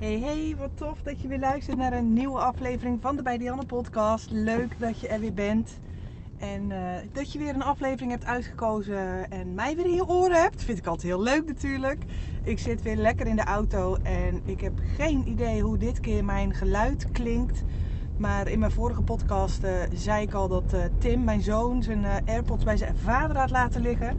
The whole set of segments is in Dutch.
Hey, hey, wat tof dat je weer luistert naar een nieuwe aflevering van de Bij Dianne podcast. Leuk dat je er weer bent. En eh, dat je weer een aflevering hebt uitgekozen en mij weer in je oren hebt. Vind ik altijd heel leuk natuurlijk. Ik zit weer lekker in de auto en ik heb geen idee hoe dit keer mijn geluid klinkt. Maar in mijn vorige podcast uh, zei ik al dat uh, Tim, mijn zoon, zijn AirPods bij zijn vader had laten liggen.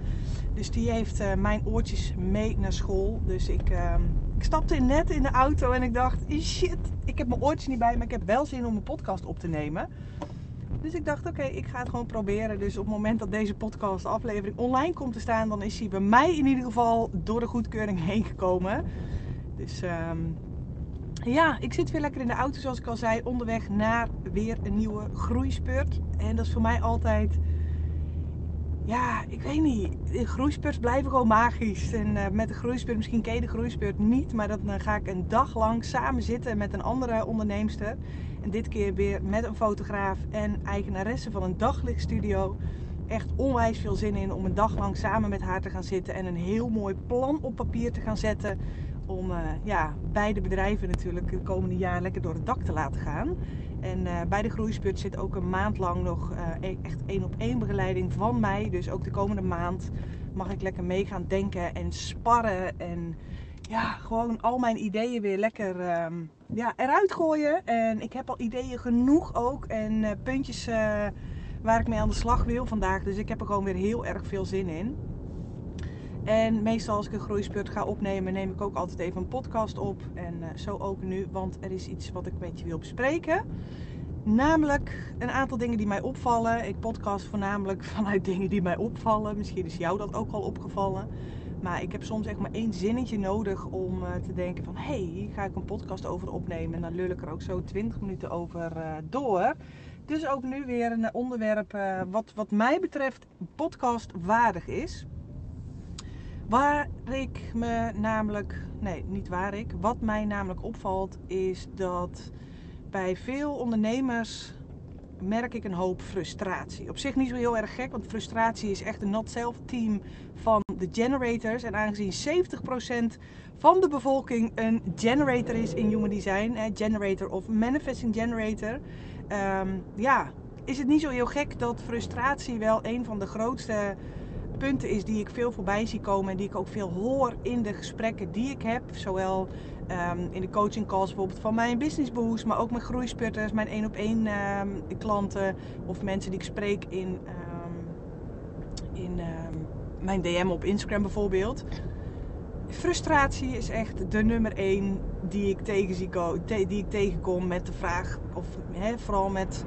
Dus die heeft mijn oortjes mee naar school. Dus ik ehm, ik stapte net in de auto en ik dacht, shit, ik heb mijn oortjes niet bij, maar ik heb wel zin om een podcast op te nemen. Dus ik dacht, oké, ik ga het gewoon proberen. Dus op het moment dat deze podcast aflevering online komt te staan, dan is hij bij mij in ieder geval door de goedkeuring heen gekomen. Dus um, ja, ik zit weer lekker in de auto, zoals ik al zei, onderweg naar weer een nieuwe groeispurt. En dat is voor mij altijd ja, ik weet niet. De groeispurts blijven gewoon magisch. En uh, met de groeispurt, misschien ken je de groeispurt niet, maar dan uh, ga ik een dag lang samen zitten met een andere onderneemster. En dit keer weer met een fotograaf en eigenaresse van een daglichtstudio. Echt onwijs veel zin in om een dag lang samen met haar te gaan zitten en een heel mooi plan op papier te gaan zetten. Om uh, ja, beide bedrijven natuurlijk de komende jaar lekker door het dak te laten gaan. En uh, bij de Groeisput zit ook een maand lang nog uh, echt één op één begeleiding van mij. Dus ook de komende maand mag ik lekker mee gaan denken en sparren. En ja, gewoon al mijn ideeën weer lekker um, ja, eruit gooien. En ik heb al ideeën genoeg ook. En uh, puntjes waar ik mee aan de slag wil vandaag. Dus ik heb er gewoon weer heel erg veel zin in. En meestal als ik een groeispurt ga opnemen, neem ik ook altijd even een podcast op. En uh, zo ook nu, want er is iets wat ik met je wil bespreken. Namelijk een aantal dingen die mij opvallen. Ik podcast voornamelijk vanuit dingen die mij opvallen. Misschien is jou dat ook al opgevallen. Maar ik heb soms echt maar één zinnetje nodig om uh, te denken van... hé, hey, hier ga ik een podcast over opnemen. En dan lul ik er ook zo 20 minuten over uh, door. Dus ook nu weer een onderwerp wat, wat mij betreft podcast waardig is. Waar ik me namelijk, nee, niet waar ik, wat mij namelijk opvalt is dat bij veel ondernemers merk ik een hoop frustratie. Op zich niet zo heel erg gek, want frustratie is echt een not-self team van de generators. En aangezien 70% van de bevolking een generator is in human design, generator of manifesting generator, um, ja, is het niet zo heel gek dat frustratie wel een van de grootste punten is die ik veel voorbij zie komen en die ik ook veel hoor in de gesprekken die ik heb. Zowel um, in de coaching calls bijvoorbeeld van mijn business boost, maar ook mijn groeisputters, mijn één op één um, klanten of mensen die ik spreek in, um, in mijn DM op Instagram bijvoorbeeld. Frustratie is echt de nummer één die ik, tegen zie, die ik tegenkom met de vraag, of he, vooral met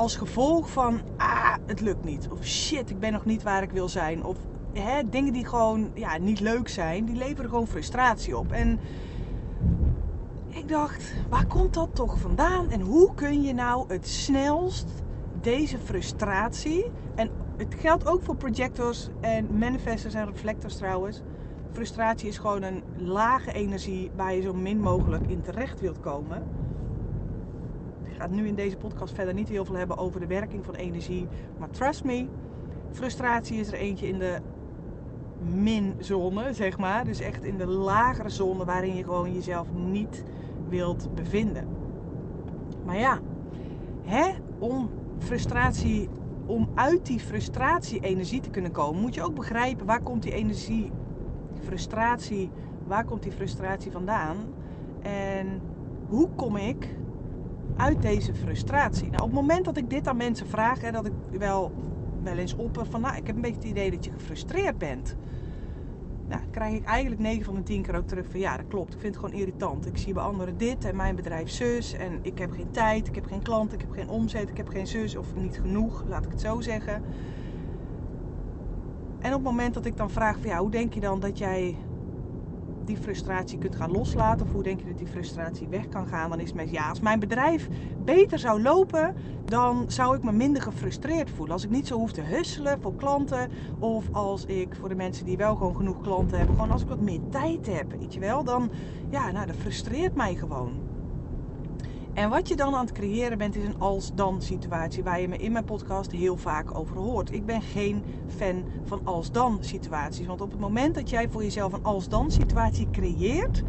als gevolg van, ah, het lukt niet. Of shit, ik ben nog niet waar ik wil zijn. Of hè, dingen die gewoon ja, niet leuk zijn, die leveren gewoon frustratie op. En ik dacht, waar komt dat toch vandaan? En hoe kun je nou het snelst deze frustratie, en het geldt ook voor projectors en manifestors en reflectors trouwens. Frustratie is gewoon een lage energie waar je zo min mogelijk in terecht wilt komen ga het nu in deze podcast verder niet heel veel hebben over de werking van energie. Maar trust me, frustratie is er eentje in de minzone, zeg maar. Dus echt in de lagere zone waarin je gewoon jezelf niet wilt bevinden. Maar ja, hè, om frustratie, om uit die frustratie energie te kunnen komen, moet je ook begrijpen waar komt die energie, frustratie, waar komt die frustratie vandaan? En hoe kom ik uit deze frustratie. Nou, op het moment dat ik dit aan mensen vraag, hè, dat ik wel, wel eens opper van, nou, ik heb een beetje het idee dat je gefrustreerd bent. Nou, krijg ik eigenlijk 9 van de 10 keer ook terug van, ja, dat klopt. Ik vind het gewoon irritant. Ik zie bij anderen dit en mijn bedrijf zus en ik heb geen tijd, ik heb geen klant, ik heb geen omzet, ik heb geen zus of niet genoeg, laat ik het zo zeggen. En op het moment dat ik dan vraag van, ja, hoe denk je dan dat jij die frustratie kunt gaan loslaten. Of hoe denk je dat die frustratie weg kan gaan? Dan is het ja, als mijn bedrijf beter zou lopen, dan zou ik me minder gefrustreerd voelen. Als ik niet zo hoef te husselen voor klanten. Of als ik voor de mensen die wel gewoon genoeg klanten hebben, gewoon als ik wat meer tijd heb, weet je wel. Dan, ja, nou, dat frustreert mij gewoon. En wat je dan aan het creëren bent, is een als-dan situatie waar je me in mijn podcast heel vaak over hoort. Ik ben geen fan van als-dan situaties. Want op het moment dat jij voor jezelf een als-dan situatie creëert,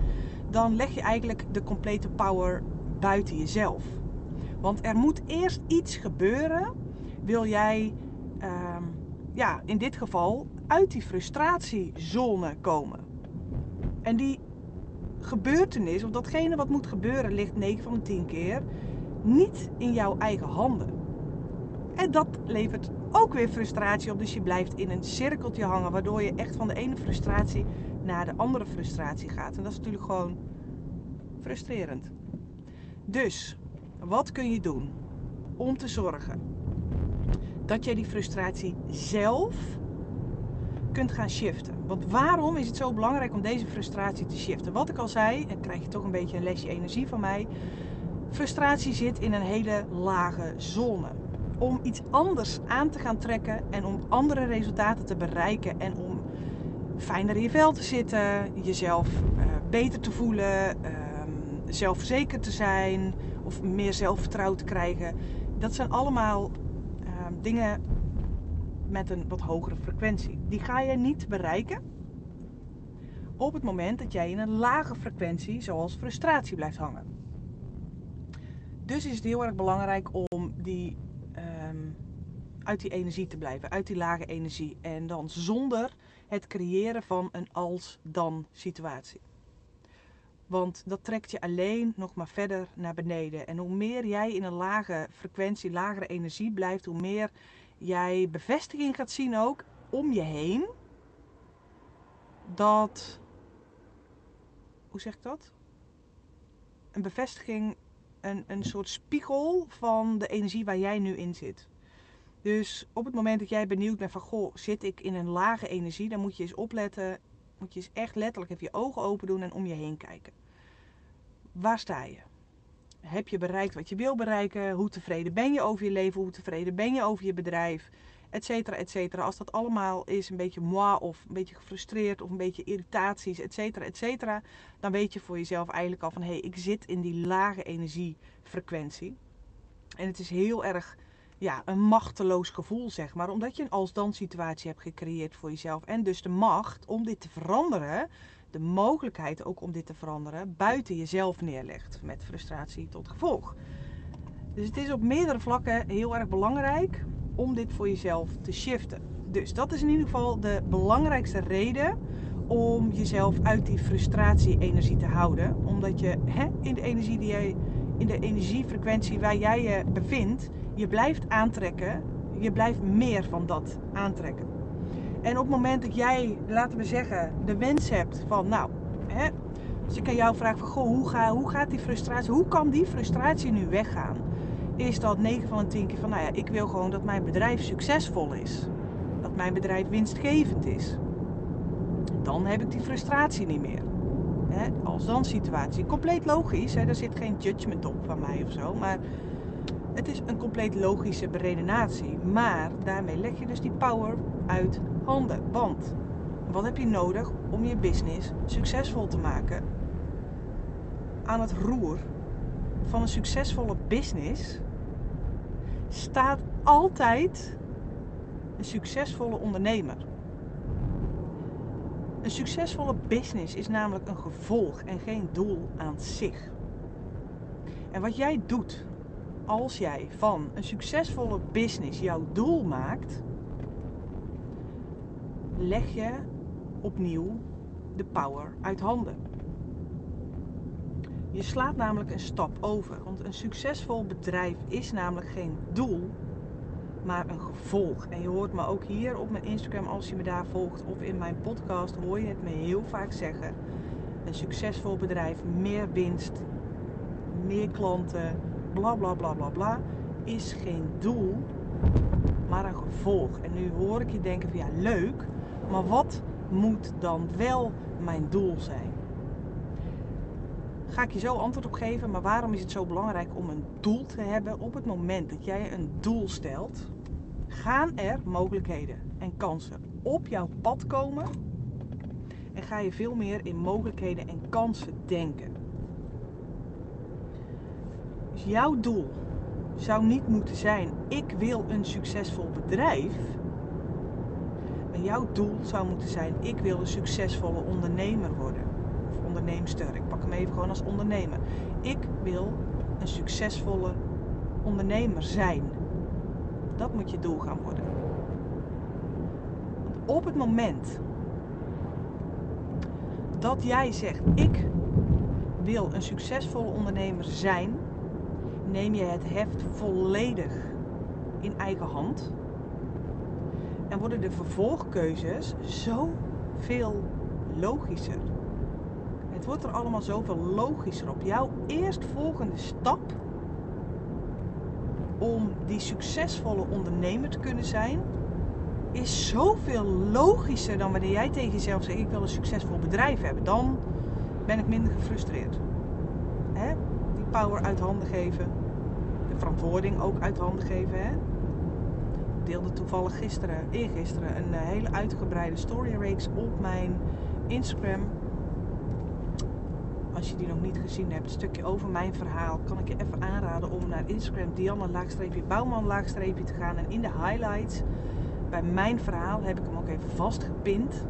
dan leg je eigenlijk de complete power buiten jezelf. Want er moet eerst iets gebeuren, wil jij ehm, ja, in dit geval uit die frustratiezone komen. En die gebeurtenis, of datgene wat moet gebeuren, ligt 9 van de 10 keer niet in jouw eigen handen. En dat levert ook weer frustratie op. Dus je blijft in een cirkeltje hangen, waardoor je echt van de ene frustratie naar de andere frustratie gaat. En dat is natuurlijk gewoon frustrerend. Dus, wat kun je doen om te zorgen dat jij die frustratie zelf kunt gaan shiften? Want waarom is het zo belangrijk om deze frustratie te shiften? Wat ik al zei, en krijg je toch een beetje een lesje energie van mij. Frustratie zit in een hele lage zone. Om iets anders aan te gaan trekken en om andere resultaten te bereiken en om fijner in je vel te zitten, jezelf uh, beter te voelen, uh, zelfverzekerd te zijn of meer zelfvertrouwen te krijgen. Dat zijn allemaal uh, dingen met een wat hogere frequentie. Die ga je niet bereiken op het moment dat jij in een lage frequentie, zoals frustratie, blijft hangen. Dus is het heel erg belangrijk om die, um, uit die energie te blijven, uit die lage energie. En dan zonder het creëren van een als-dan situatie. Want dat trekt je alleen nog maar verder naar beneden. En hoe meer jij in een lage frequentie, lagere energie blijft, hoe meer jij bevestiging gaat zien ook om je heen. Dat. Hoe zeg ik dat? Een bevestiging, een, een soort spiegel van de energie waar jij nu in zit. Dus op het moment dat jij benieuwd bent van, goh, zit ik in een lage energie, dan moet je eens opletten. Moet je eens echt letterlijk even je ogen open doen en om je heen kijken. Waar sta je? Heb je bereikt wat je wil bereiken? Hoe tevreden ben je over je leven? Hoe tevreden ben je over je bedrijf? Etcetera, etcetera. Als dat allemaal is een beetje moi of een beetje gefrustreerd of een beetje irritaties, etcetera, etcetera. Dan weet je voor jezelf eigenlijk al van hé, hey, ik zit in die lage energiefrequentie. En het is heel erg ja, een machteloos gevoel, zeg maar. Omdat je een als-dan situatie hebt gecreëerd voor jezelf. En dus de macht om dit te veranderen, de mogelijkheid ook om dit te veranderen, buiten jezelf neerlegt. Met frustratie tot gevolg. Dus het is op meerdere vlakken heel erg belangrijk om dit voor jezelf te shiften. Dus dat is in ieder geval de belangrijkste reden om jezelf uit die frustratie-energie te houden. Omdat je hè, in de energie die jij, in de energiefrequentie waar jij je bevindt, je blijft aantrekken. Je blijft meer van dat aantrekken. En op het moment dat jij, laten we zeggen, de wens hebt van, nou, hè, als ik aan jou vraag van, goh, hoe, ga, hoe gaat die frustratie, hoe kan die frustratie nu weggaan? Is dat 9 van de 10 keer van, nou ja, ik wil gewoon dat mijn bedrijf succesvol is. Dat mijn bedrijf winstgevend is. Dan heb ik die frustratie niet meer. Hè, als dan situatie. Compleet logisch, hè, daar zit geen judgment op van mij of zo, maar het is een compleet logische beredenatie. Maar daarmee leg je dus die power uit handen. Want wat heb je nodig om je business succesvol te maken? Aan het roer van een succesvolle business staat altijd een succesvolle ondernemer. Een succesvolle business is namelijk een gevolg en geen doel aan zich. En wat jij doet als jij van een succesvolle business jouw doel maakt, leg je opnieuw de power uit handen. Je slaat namelijk een stap over, want een succesvol bedrijf is namelijk geen doel, maar een gevolg. En je hoort me ook hier op mijn Instagram, als je me daar volgt, of in mijn podcast, hoor je het me heel vaak zeggen. Een succesvol bedrijf, meer winst, meer klanten, bla bla bla bla bla, is geen doel, maar een gevolg. En nu hoor ik je denken van ja, leuk, maar wat moet dan wel mijn doel zijn? Ga ik je zo antwoord op geven, maar waarom is het zo belangrijk om een doel te hebben op het moment dat jij een doel stelt? Gaan er mogelijkheden en kansen op jouw pad komen en ga je veel meer in mogelijkheden en kansen denken. Dus jouw doel zou niet moeten zijn: ik wil een succesvol bedrijf. Jouw doel zou moeten zijn: ik wil een succesvolle ondernemer worden. Of onderneemster. Ik pak hem even gewoon als ondernemer. Ik wil een succesvolle ondernemer zijn. Dat moet je doel gaan worden. Op het moment dat jij zegt: Ik wil een succesvolle ondernemer zijn, neem je het heft volledig in eigen hand. En worden de vervolgkeuzes zoveel logischer. Het wordt er allemaal zoveel logischer op. Jouw eerstvolgende stap om die succesvolle ondernemer te kunnen zijn, is zoveel logischer dan wanneer jij tegen jezelf zegt: Ik wil een succesvol bedrijf hebben. Dan ben ik minder gefrustreerd. Hè? Die power uit handen geven, de verantwoording ook uit handen geven. Hè? Deelde toevallig gisteren, eergisteren, een eh, hele uitgebreide story reeks op mijn Instagram. Als je die nog niet gezien hebt, een stukje over mijn verhaal, kan ik je even aanraden om naar Instagram Dianne-Bouwman- te gaan. En in de highlights bij mijn verhaal heb ik hem ook even vastgepind.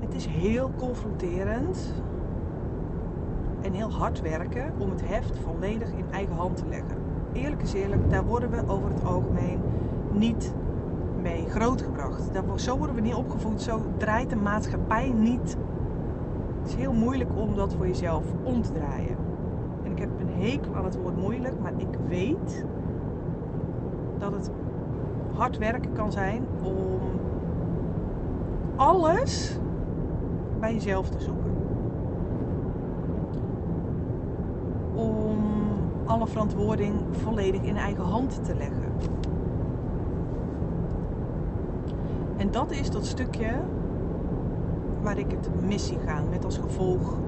Het is heel confronterend en heel hard werken om het heft volledig in eigen hand te leggen. Eerlijk is eerlijk, daar worden we over het algemeen niet mee grootgebracht. Zo worden we niet opgevoed, zo draait de maatschappij niet. Het is heel moeilijk om dat voor jezelf om te draaien. En ik heb een hekel aan het woord moeilijk, maar ik weet dat het hard werken kan zijn om alles bij jezelf te zoeken. Om alle verantwoording volledig in eigen hand te leggen. En dat is dat stukje waar ik het mis zie gaan, met als gevolg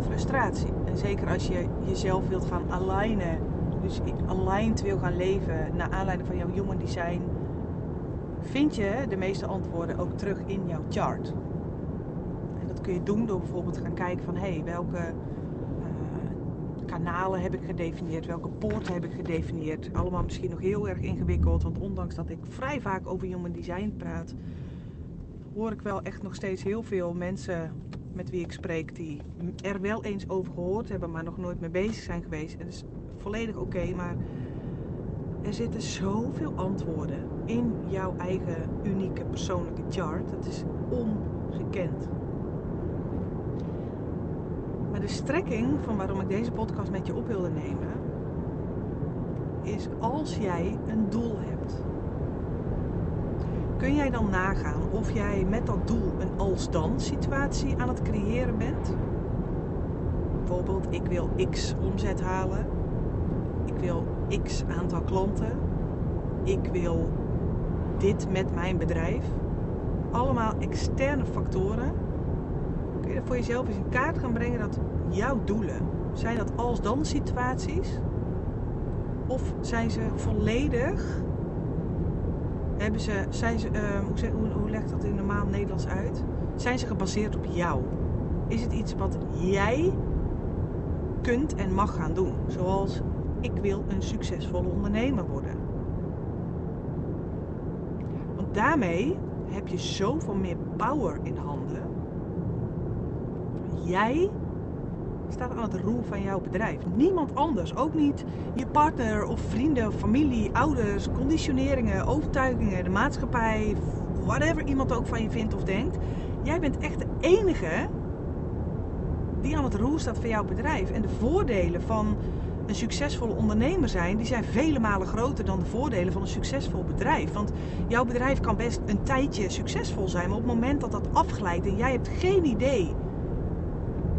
frustratie. En zeker als je jezelf wilt gaan alignen, dus aligned wil gaan leven naar aanleiding van jouw human design, vind je de meeste antwoorden ook terug in jouw chart. En dat kun je doen door bijvoorbeeld te gaan kijken van hé, hey, welke kanalen heb ik gedefinieerd, welke poorten heb ik gedefinieerd. Allemaal misschien nog heel erg ingewikkeld, want ondanks dat ik vrij vaak over human design praat, hoor ik wel echt nog steeds heel veel mensen met wie ik spreek die er wel eens over gehoord hebben, maar nog nooit mee bezig zijn geweest. En dat is volledig oké, maar er zitten zoveel antwoorden in jouw eigen unieke persoonlijke chart. Dat is ongekend. Maar de strekking van waarom ik deze podcast met je op wilde nemen, is als jij een doel hebt kun jij dan nagaan of jij met dat doel een als-dan situatie aan het creëren bent? Bijvoorbeeld, ik wil x omzet halen. Ik wil x aantal klanten. Ik wil dit met mijn bedrijf. Allemaal externe factoren. Voor jezelf eens in kaart gaan brengen dat jouw doelen, zijn dat als-dan situaties? Of zijn ze volledig hebben ze, zijn ze, uh, hoe, hoe, legt dat in normaal Nederlands uit? Zijn ze gebaseerd op jou? Is het iets wat jij kunt en mag gaan doen? Zoals ik wil een succesvolle ondernemer worden. Want daarmee heb je zoveel meer power in handen. Jij staat aan het roer van jouw bedrijf. Niemand anders. Ook niet je partner of vrienden familie, ouders, conditioneringen, overtuigingen, de maatschappij, whatever iemand ook van je vindt of denkt. Jij bent echt de enige die aan het roer staat van jouw bedrijf. En de voordelen van een succesvolle ondernemer zijn, die zijn vele malen groter dan de voordelen van een succesvol bedrijf. Want jouw bedrijf kan best een tijdje succesvol zijn, maar op het moment dat dat afglijdt en jij hebt geen idee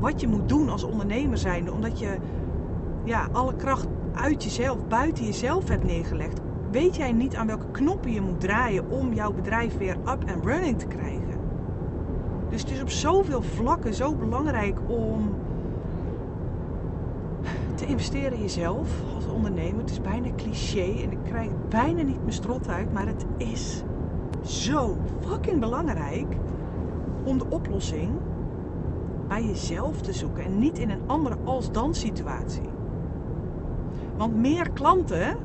wat je moet doen als ondernemer zijnde. Omdat je ja, alle kracht uit jezelf, buiten jezelf hebt neergelegd. Weet jij niet aan welke knoppen je moet draaien om jouw bedrijf weer up and running te krijgen. Dus het is op zoveel vlakken zo belangrijk om te investeren in jezelf als ondernemer. Het is bijna cliché en ik krijg bijna niet mijn strot uit, maar het is zo fucking belangrijk om de oplossing bij jezelf te zoeken en niet in een andere als-dan situatie. Want meer klanten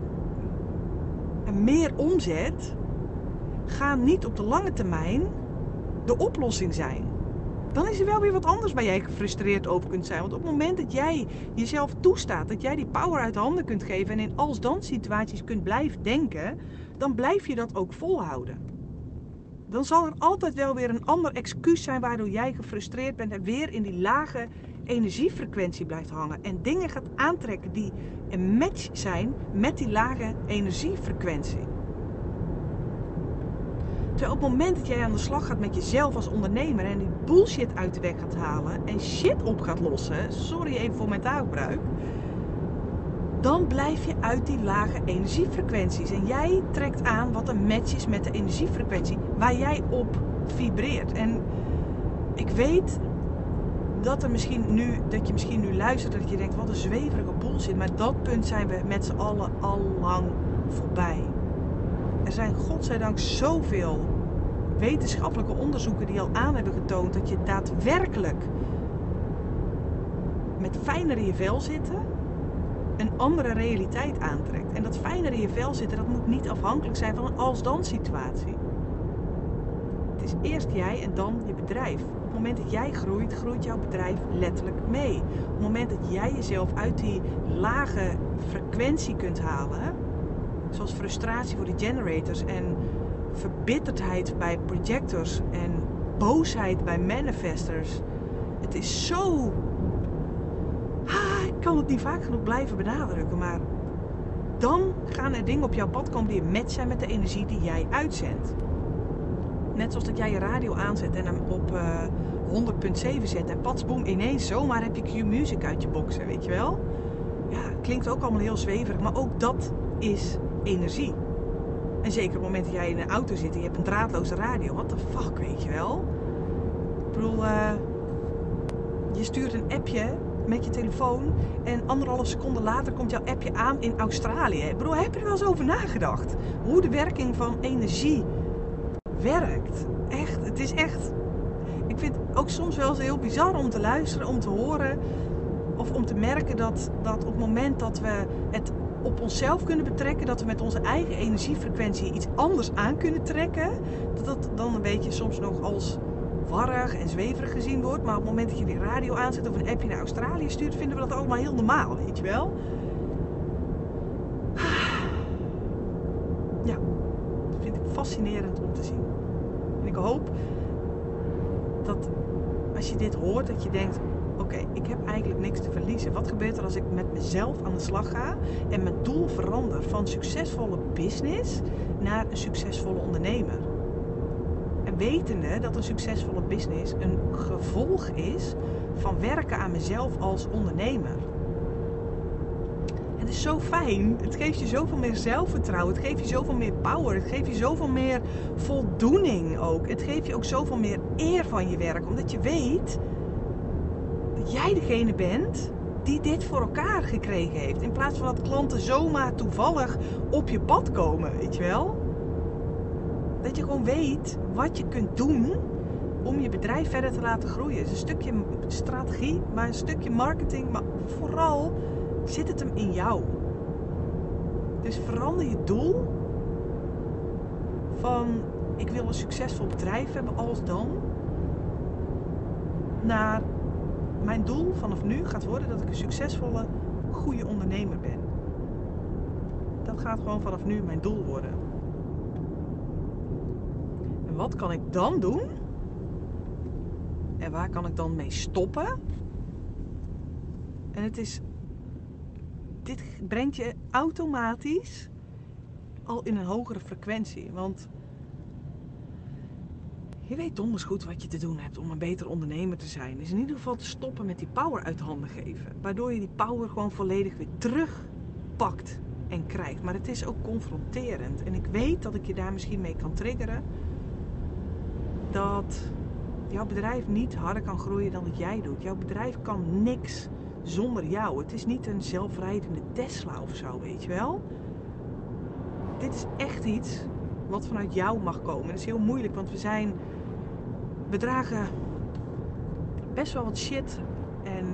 en meer omzet gaan niet op de lange termijn de oplossing zijn. Dan is er wel weer wat anders waar jij gefrustreerd over kunt zijn. Want op het moment dat jij jezelf toestaat, dat jij die power uit de handen kunt geven en in als-dan situaties kunt blijven denken, dan blijf je dat ook volhouden. Dan zal er altijd wel weer een ander excuus zijn waardoor jij gefrustreerd bent en weer in die lage energiefrequentie blijft hangen. En dingen gaat aantrekken die een match zijn met die lage energiefrequentie. Terwijl op het moment dat jij aan de slag gaat met jezelf als ondernemer en die bullshit uit de weg gaat halen en shit op gaat lossen, sorry even voor mijn taalgebruik, dan blijf je uit die lage energiefrequenties. En jij trekt aan wat een match is met de energiefrequentie waar jij op vibreert. En ik weet dat, er misschien nu, dat je misschien nu luistert dat je denkt, wat een zweverige bullshit. Maar dat punt zijn we met z'n allen al lang voorbij. Er zijn godzijdank zoveel wetenschappelijke onderzoeken die al aan hebben getoond dat je daadwerkelijk met fijner in je vel zitten een andere realiteit aantrekt. En dat fijner in je vel zitten, dat moet niet afhankelijk zijn van een als-dan situatie. Het is eerst jij en dan je bedrijf. Op het moment dat jij groeit, groeit jouw bedrijf letterlijk mee. Op het moment dat jij jezelf uit die lage frequentie kunt halen, zoals frustratie voor de generators en verbitterdheid bij projectors en boosheid bij manifestors. Het is zo. Kan het niet vaak genoeg blijven benadrukken, maar dan gaan er dingen op jouw pad komen die match zijn met de energie die jij uitzendt. Net zoals dat jij je radio aanzet en hem op uh, 100.7 zet en patsboom ineens zomaar heb je Q-music uit je boxen, weet je wel? Ja, klinkt ook allemaal heel zweverig, maar ook dat is energie. En zeker op het moment dat jij in een auto zit en je hebt een draadloze radio. What the fuck, weet je wel? Ik bedoel, uh, je stuurt een appje met je telefoon en anderhalf seconde later komt jouw appje aan in Australië. Ik bedoel, heb je er wel eens over nagedacht? Hoe de werking van energie werkt. Echt, het is echt... Ik vind het ook soms wel eens heel bizar om te luisteren, om te horen... Of om te merken dat, dat op het moment dat we het op onszelf kunnen betrekken, dat we met onze eigen energiefrequentie iets anders aan kunnen trekken, dat dat dan een beetje soms nog als warrig en zweverig gezien wordt. Maar op het moment dat je die radio aanzet of een appje naar Australië stuurt, vinden we dat allemaal heel normaal, weet je wel? Ja, dat vind ik fascinerend om te zien. En ik hoop dat als je dit hoort, dat je denkt, oké, ik heb eigenlijk niks te verliezen. Wat gebeurt er als ik met mezelf aan de slag ga en mijn doel verander van succesvolle business naar een succesvolle ondernemer? En wetende dat een succesvolle business een gevolg is van werken aan mezelf als ondernemer. Het is zo fijn. Het geeft je zoveel meer zelfvertrouwen. Het geeft je zoveel meer power. Het geeft je zoveel meer voldoening ook. Het geeft je ook zoveel meer eer van je werk. Omdat je weet jij degene bent die dit voor elkaar gekregen heeft. In plaats van dat klanten zomaar toevallig op je pad komen, weet je wel. Dat je gewoon weet wat je kunt doen om je bedrijf verder te laten groeien. Het is een stukje strategie, maar een stukje marketing, maar vooral zit het hem in jou. Dus verander je doel van ik wil een succesvol bedrijf hebben als dan naar mijn doel vanaf nu gaat worden dat ik een succesvolle, goede ondernemer ben. Dat gaat gewoon vanaf nu mijn doel worden. Wat kan ik dan doen? En waar kan ik dan mee stoppen? En het is. Dit brengt je automatisch al in een hogere frequentie. Want je weet donders goed wat je te doen hebt om een beter ondernemer te zijn. Is in ieder geval te stoppen met die power uit handen geven. Waardoor je die power gewoon volledig weer terugpakt en krijgt. Maar het is ook confronterend. En ik weet dat ik je daar misschien mee kan triggeren. Dat jouw bedrijf niet harder kan groeien dan dat jij doet. Jouw bedrijf kan niks zonder jou. Het is niet een zelfrijdende Tesla of zo, weet je wel. Dit is echt iets wat vanuit jou mag komen. Dat is heel moeilijk, want we zijn we dragen best wel wat shit en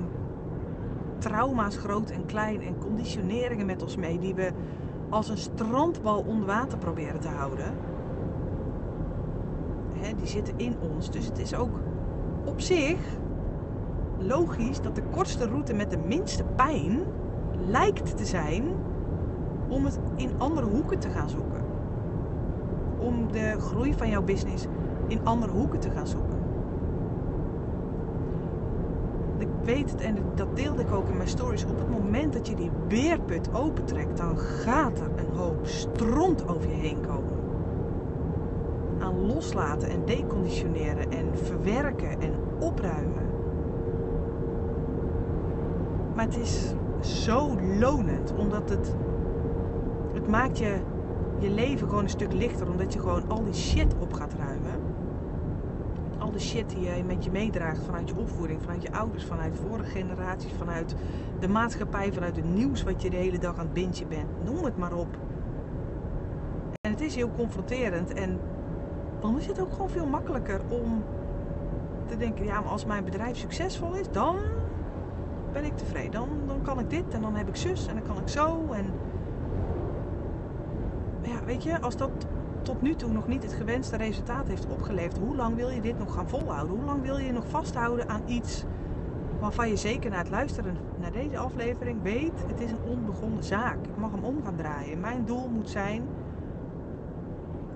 trauma's groot en klein en conditioneringen met ons mee die we als een strandbal onder water proberen te houden. Die zitten in ons. Dus het is ook op zich logisch dat de kortste route met de minste pijn lijkt te zijn om het in andere hoeken te gaan zoeken. Om de groei van jouw business in andere hoeken te gaan zoeken. Ik weet het en dat deelde ik ook in mijn stories. Op het moment dat je die beerput opentrekt, dan gaat er een hoop stront over je heen komen. Aan loslaten en deconditioneren en verwerken en opruimen. Maar het is zo lonend, omdat het, het maakt je, je leven gewoon een stuk lichter, omdat je gewoon al die shit op gaat ruimen. Al de shit die je met je meedraagt vanuit je opvoeding, vanuit je ouders, vanuit vorige generaties, vanuit de maatschappij, vanuit het nieuws wat je de hele dag aan het bintje bent. Noem het maar op. En het is heel confronterend en dan is het ook gewoon veel makkelijker om te denken, ja, maar als mijn bedrijf succesvol is, dan ben ik tevreden. Dan, dan kan ik dit en dan heb ik zus en dan kan ik zo. En ja, weet je, als dat tot nu toe nog niet het gewenste resultaat heeft opgeleverd, hoe lang wil je dit nog gaan volhouden? Hoe lang wil je nog vasthouden aan iets waarvan je zeker na het luisteren naar deze aflevering weet, het is een onbegonnen zaak. Ik mag hem om gaan draaien. Mijn doel moet zijn,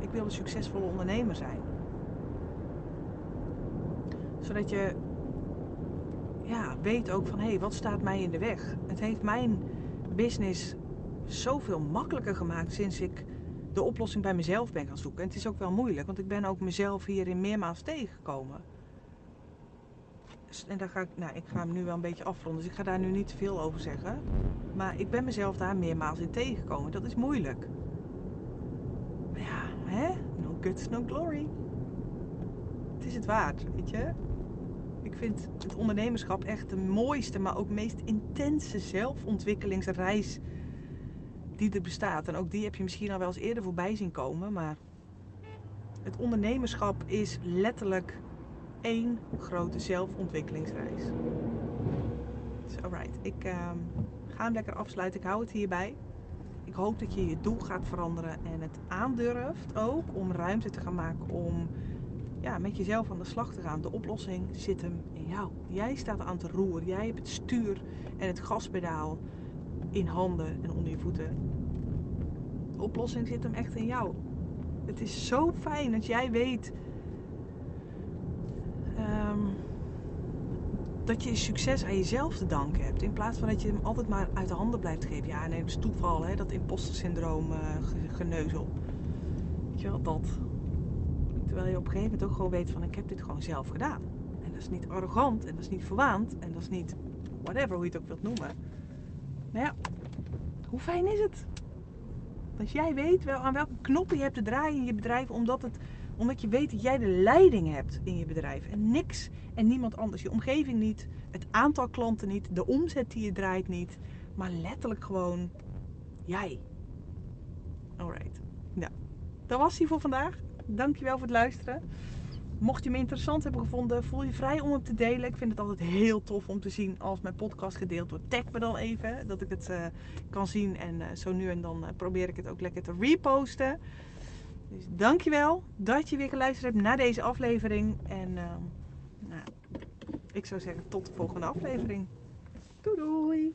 ik wil een succesvolle ondernemer zijn. Zodat je ja, weet ook van hé, hey, wat staat mij in de weg? Het heeft mijn business zoveel makkelijker gemaakt sinds ik de oplossing bij mezelf ben gaan zoeken. En het is ook wel moeilijk, want ik ben ook mezelf hierin meermaals tegengekomen. En daar ga ik, nou, ik ga hem nu wel een beetje afronden, dus ik ga daar nu niet veel over zeggen. Maar ik ben mezelf daar meermaals in tegengekomen. Dat is moeilijk. Maar ja, hè? No guts, no glory. Het is het waard, weet je? Ik vind het ondernemerschap echt de mooiste, maar ook meest intense zelfontwikkelingsreis die er bestaat. En ook die heb je misschien al wel eens eerder voorbij zien komen. Maar het ondernemerschap is letterlijk één grote zelfontwikkelingsreis. Dus alright, ik uh, ga hem lekker afsluiten. Ik hou het hierbij. Ik hoop dat je je doel gaat veranderen en het aandurft ook om ruimte te gaan maken om ja, met jezelf aan de slag te gaan. De oplossing zit hem in jou. Jij staat aan het roer. Jij hebt het stuur en het gaspedaal in handen en onder je voeten. De oplossing zit hem echt in jou. Het is zo fijn dat jij weet um, dat je succes aan jezelf te danken hebt. In plaats van dat je hem altijd maar uit de handen blijft geven. Ja, nee, dat is toeval, hè, dat imposter syndroom uh, geneuzel. Weet je wel, dat. Terwijl je op een gegeven moment ook gewoon weet van ik heb dit gewoon zelf gedaan. En dat is niet arrogant en dat is niet verwaand en dat is niet whatever, hoe je het ook wilt noemen. Maar ja, hoe fijn is het? Dat jij weet wel aan welke knoppen je hebt te draaien in je bedrijf, omdat, het, omdat je weet dat jij de leiding hebt in je bedrijf. En niks en niemand anders. Je omgeving niet, het aantal klanten niet, de omzet die je draait niet, maar letterlijk gewoon jij. Alright. Nou, dat was hij voor vandaag. Dankjewel voor het luisteren. Mocht je me interessant hebben gevonden, voel je vrij om het te delen. Ik vind het altijd heel tof om te zien als mijn podcast gedeeld wordt. Tag me dan even, dat ik het uh, kan zien. En uh, zo nu en dan uh, probeer ik het ook lekker te reposten. Dus dankjewel dat je weer geluisterd hebt naar deze aflevering. En nou, ik zou zeggen tot de volgende aflevering. Doei!